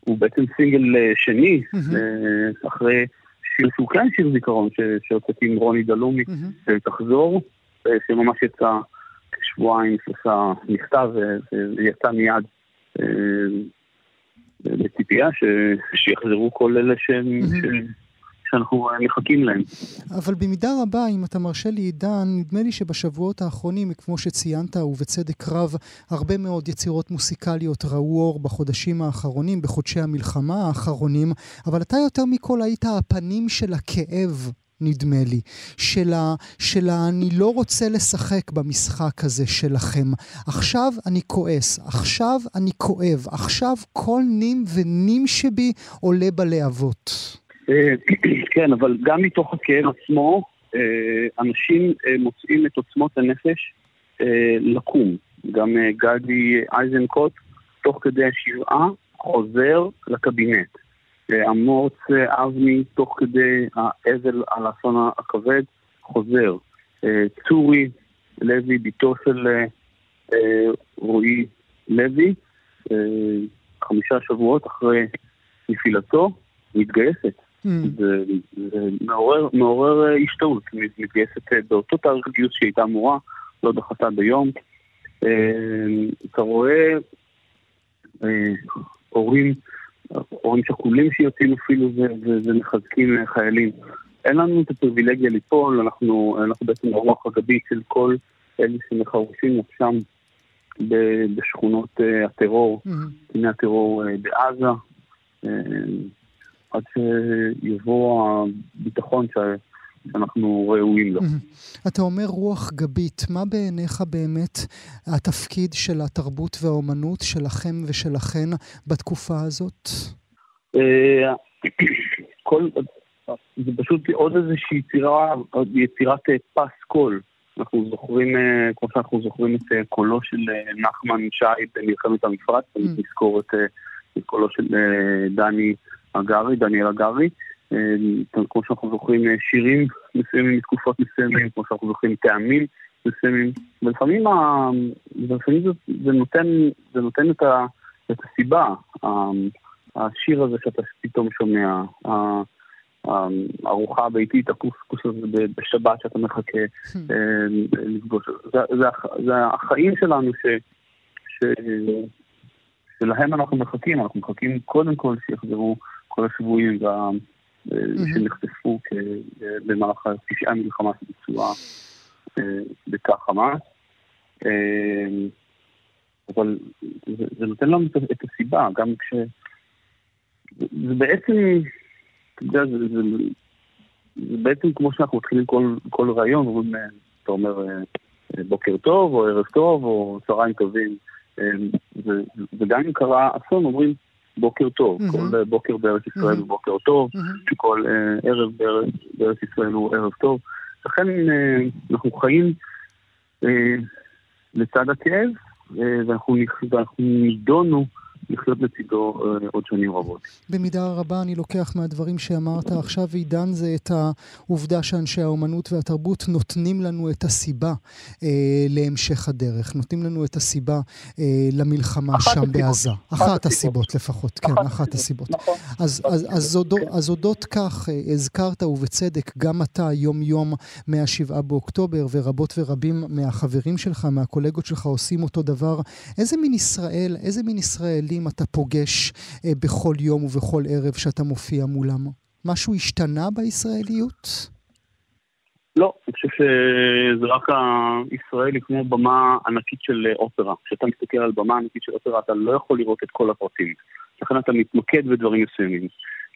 הוא בעצם סינגל שני, mm-hmm. אחרי שיר שהוא כן שיר זיכרון, שהוצאתי עם רוני דלומי, mm-hmm. תחזור, שממש יצא כשבועיים, שלושה מכתב, ויצא מיד בציפייה שיחזרו כל אלה שהם... Mm-hmm. שאנחנו אה, מחכים להם. אבל במידה רבה, אם אתה מרשה לי, עידן, נדמה לי שבשבועות האחרונים, כמו שציינת, ובצדק רב, הרבה מאוד יצירות מוסיקליות ראו אור בחודשים האחרונים, בחודשי המלחמה האחרונים, אבל אתה יותר מכל היית הפנים של הכאב נדמה לי, של, ה, של ה, אני לא רוצה לשחק במשחק הזה שלכם. עכשיו אני כועס, עכשיו אני כואב, עכשיו כל נים ונים שבי עולה בלהבות. אה, *clears throat* כן, אבל גם מתוך הכאב עצמו, אה, אנשים אה, מוצאים את עוצמות הנפש לקום. גם גדי אייזנקוט, תוך כדי השבעה, חוזר לקבינט. אמוץ אבני, תוך כדי האבל על האסון הכבד, חוזר. צורי לוי, בתו של רועי לוי, חמישה שבועות אחרי נפילתו, מתגייסת. Mm. זה, זה מעורר, מעורר אה, השתאות, מתגייסת אה, באותו תאריך גיוס שהייתה אמורה, לא דחתה ביום. אה, אתה רואה הורים, הורים שכולים שיוצאים אפילו ומחזקים חיילים. אין לנו את הפריבילגיה ליפול, אנחנו, אנחנו בעצם הרוח הגבית של כל אלה שמחרשים נפשם בשכונות הטרור, קציני mm-hmm. הטרור בעזה. עד שיבוא הביטחון שאנחנו ראויים לו. אתה אומר רוח גבית, מה בעיניך באמת התפקיד של התרבות והאומנות שלכם ושלכן בתקופה הזאת? אה, כל, זה פשוט עוד איזושהי יצירה, יצירת פס קול. אנחנו זוכרים, אה, כמו שאנחנו זוכרים את אה, קולו של נחמן שי במלחמת המפרץ, נזכור את קולו של דני הגרי, דניאל הגרי, אה, כמו שאנחנו זוכרים אה, שירים מסוימים מתקופות מסוימים, כמו שאנחנו זוכרים טעמים מסוימים, ולפעמים, ולפעמים זה, זה, נותן, זה נותן את, ה, את הסיבה, השיר הזה שאתה פתאום שומע, הארוחה הביתית, הקוסקוס הזה בשבת שאתה מחכה hmm. לפגוש. זה, זה, זה החיים שלנו ש, ש, שלהם אנחנו מחכים, אנחנו מחכים קודם כל שיחזרו כל השבויים וה... mm-hmm. שנחטפו במהלך פשעי המלחמה שביצועה בתא חמאס. אבל זה, זה נותן לנו את הסיבה, גם כש... זה בעצם, אתה יודע, זה, זה, זה בעצם כמו שאנחנו מתחילים כל, כל רעיון, אומרים, אתה אומר בוקר טוב, או ערב טוב, או צהריים טובים. וגם אם קרה אסון, אומרים בוקר טוב. Mm-hmm. כל בוקר בארץ ישראל mm-hmm. הוא בוקר טוב, mm-hmm. שכל ערב בארץ, בארץ ישראל הוא ערב טוב. לכן אנחנו חיים לצד הכאב, ואנחנו נידונו לחיות לצידו אה, עוד שנים רבות. במידה רבה אני לוקח מהדברים שאמרת עכשיו, עידן, זה את העובדה שאנשי האומנות והתרבות נותנים לנו את הסיבה אה, להמשך הדרך, נותנים לנו את הסיבה אה, למלחמה שם הסיבות. בעזה. אחת, אחת הסיבות לפחות, כן, אחת, אחת הסיבות. נכון. אז, אז, אז, אז, אז אודות כך, אה, הזכרת ובצדק, גם אתה יום-יום מה-7 באוקטובר, ורבות ורבים מהחברים שלך, מהקולגות שלך עושים אותו דבר. איזה מין ישראל, איזה מין ישראלי ישראלים אתה פוגש אה, בכל יום ובכל ערב שאתה מופיע מולם? משהו השתנה בישראליות? לא, אני חושב שזה רק הישראל היא כמו במה ענקית של אופרה. כשאתה מסתכל על במה ענקית של אופרה, אתה לא יכול לראות את כל הפרטים. לכן אתה מתמקד בדברים מסוימים.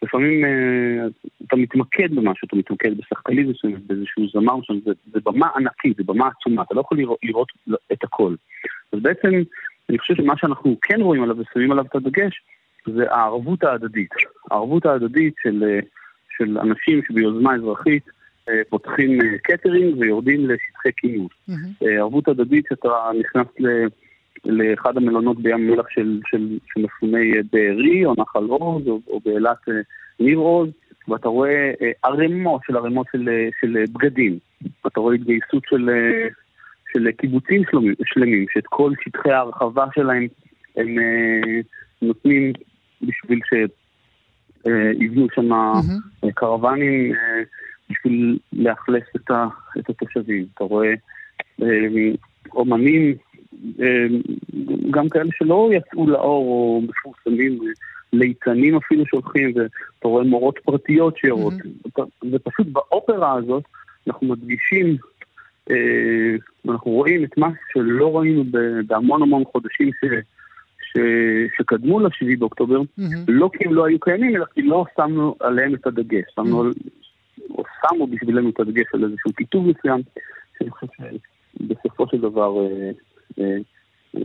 לפעמים אה, אתה מתמקד במשהו, אתה מתמקד בשחקנים מסוימים, באיזשהו זמר שם, זה, זה במה ענקית, זה במה עצומה, אתה לא יכול לראות, לראות את הכל. אז בעצם אני חושב שמה שאנחנו כן רואים עליו ושמים עליו את הדגש זה הערבות ההדדית. הערבות ההדדית של, אה, של אנשים שביוזמה אזרחית אה, פותחים קטרינג אה, ויורדים לשטחי כינוס. Mm-hmm. ערבות הדדית שאתה נכנס ל... לאחד המלונות בים מלח של, של, של מפוני בארי או נחל עוז או, או באילת ניר עוז ואתה רואה ערימות של ערימות של, של בגדים ואתה רואה התגייסות של, של קיבוצים שלמים, שלמים, שאת כל שטחי ההרחבה שלהם הם אה, נותנים בשביל שיבנו אה, שם mm-hmm. קרוונים אה, בשביל לאכלס את, ה, את התושבים. אתה רואה אה, אומנים, אה, גם כאלה שלא יצאו לאור או מפורסמים, ליצנים אפילו שהולכים, ואתה רואה מורות פרטיות שיורות. Mm-hmm. ופשוט באופרה הזאת אנחנו מדגישים אה, אנחנו רואים את מה שלא ראינו בהמון המון חודשים ש, ש, שקדמו ל-7 באוקטובר, mm-hmm. לא כי הם לא היו קיימים, אלא כי לא שמנו עליהם את הדגש. שמנו, mm-hmm. או שמו בשבילנו את הדגש על איזשהו כיתוב מסוים, שאני חושב שבסופו של דבר, אה, אה, אה,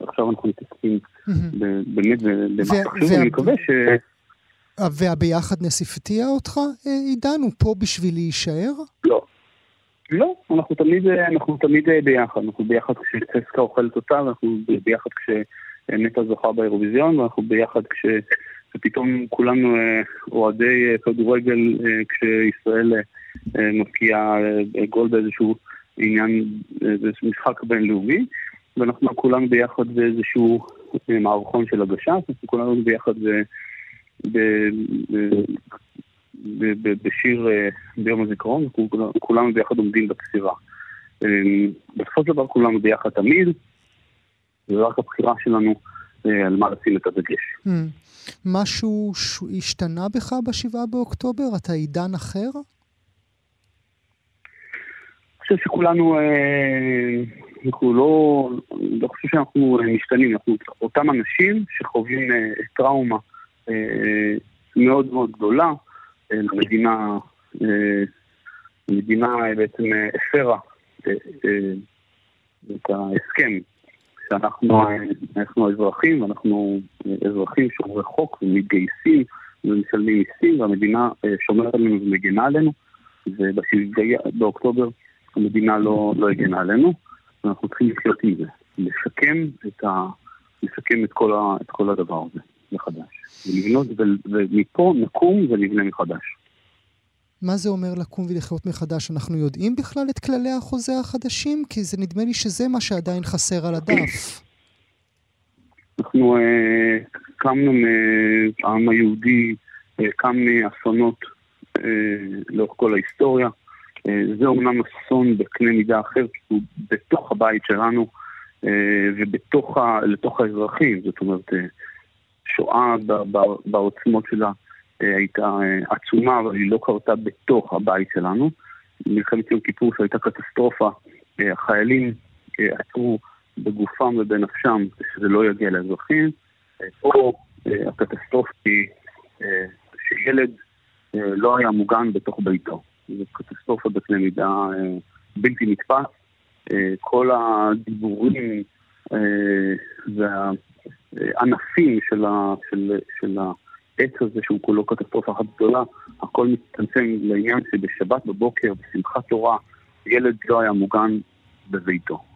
עכשיו אנחנו מתעסקים mm-hmm. באמת במה חשוב, ואני מקווה ש... והביחדנס הפתיע אותך, עידן? הוא פה בשביל להישאר? לא. אנחנו תמיד, אנחנו תמיד אה, ביחד, אנחנו ביחד כשצסקה אוכלת אותה, ואנחנו ביחד כשנטע זוכה באירוויזיון, ואנחנו ביחד כש... ופתאום כולנו אה, אוהדי אה, כדורגל כשישראל מפקיעה גול באיזשהו עניין, באיזשהו משחק בינלאומי, ואנחנו כולנו ביחד באיזשהו מערכון של הגשה, אנחנו כולנו ביחד בשיר אה, ביום הזיכרון, כולנו ביחד עומדים בקצירה. אה, בסופו של דבר כולנו ביחד תמיד, זה רק הבחירה שלנו אה, על מה לשים את הדגש. Hmm. משהו השתנה בך בשבעה באוקטובר? אתה עידן אחר? אני חושב שכולנו, אנחנו לא, לא חושב שאנחנו משתנים, אנחנו אותם אנשים שחווים טראומה מאוד מאוד גדולה, המדינה, אה, המדינה בעצם אה, הפרה אה, את ההסכם שאנחנו אנחנו אזרחים, ואנחנו אזרחים שומרי חוק ומתגייסים ומשלמים מיסים, והמדינה שומרת עלינו ומגינה עלינו, ובשבעה באוקטובר המדינה לא, לא הגנה עלינו, ואנחנו צריכים לחיות עם זה, לשקם את, ה, לשקם את, כל, ה, את כל הדבר הזה. מחדש. ולבנות, ומפה נקום ונבנה מחדש. מה זה אומר לקום ולחיות מחדש? אנחנו יודעים בכלל את כללי החוזה החדשים? כי זה נדמה לי שזה מה שעדיין חסר על הדף. *coughs* אנחנו אה, קמנו מהעם היהודי, אה, קם מאסונות לאורך כל ההיסטוריה. זה אומנם אסון בקנה מידה אחר, כי הוא בתוך הבית שלנו ולתוך האזרחים, זאת אומרת, שואה בעוצמות שלה הייתה עצומה, אבל היא לא קרתה בתוך הבית שלנו. מלחמת יום כיפור שהייתה קטסטרופה, החיילים עצרו בגופם ובנפשם שזה לא יגיע לאזרחים, פה הקטסטרופה היא שילד לא היה מוגן בתוך ביתו. זו קטסטרופה בקנה מידה בלתי נתפס. כל הדיבורים והענפים של, של, של העץ הזה, שהוא כולו קטסטרופה אחת גדולה, הכל מצטמצם לעניין שבשבת בבוקר, בשמחת תורה, ילד לא היה מוגן בביתו.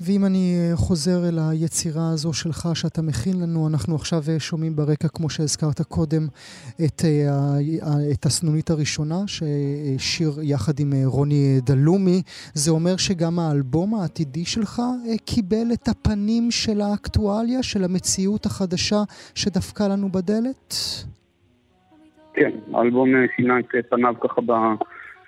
ואם אני אה, חוזר אל היצירה הזו שלך שאתה מכין לנו, אנחנו עכשיו אה, שומעים ברקע, כמו שהזכרת קודם, את, אה, את הסנונית הראשונה, ששיר יחד עם רוני דלומי. זה אומר שגם האלבום העתידי שלך קיבל את הפנים של האקטואליה, של המציאות החדשה שדפקה לנו בדלת? כן, האלבום שינה את פניו ככה ב...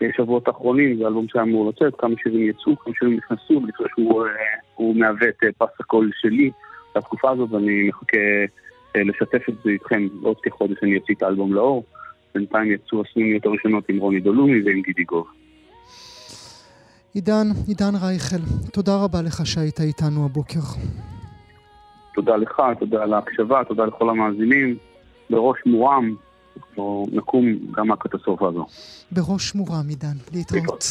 בשבועות האחרונים, זה אלבום שהיה אמור לצאת, כמה שירים יצאו, כמה שירים נכנסו, ואני חושב שהוא מהווה את פס הקול שלי בתקופה הזאת, ואני מחכה לשתף את זה איתכם בעוד כחודש אני אוציא את האלבום לאור. בינתיים יצאו הסנוניות הראשונות עם רוני דולומי ועם גידי גוב. עידן, עידן רייכל, תודה רבה לך שהיית איתנו הבוקר. תודה לך, תודה על ההקשבה, תודה לכל המאזינים. בראש מורם, או נקום גם מהקטסטרופה הזו. בראש מורם, עידן, להתראות.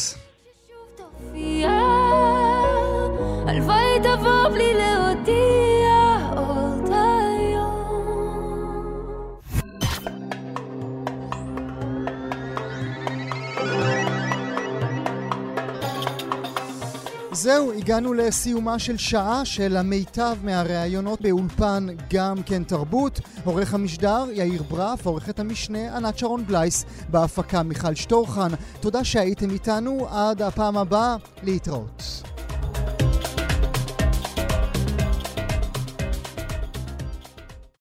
הלוואי תבוא בלי להודיע זהו, הגענו לסיומה של שעה של המיטב מהראיונות באולפן גם כן תרבות. עורך המשדר יאיר ברף, עורכת המשנה ענת שרון בלייס, בהפקה מיכל שטורחן. תודה שהייתם איתנו, עד הפעם הבאה, להתראות.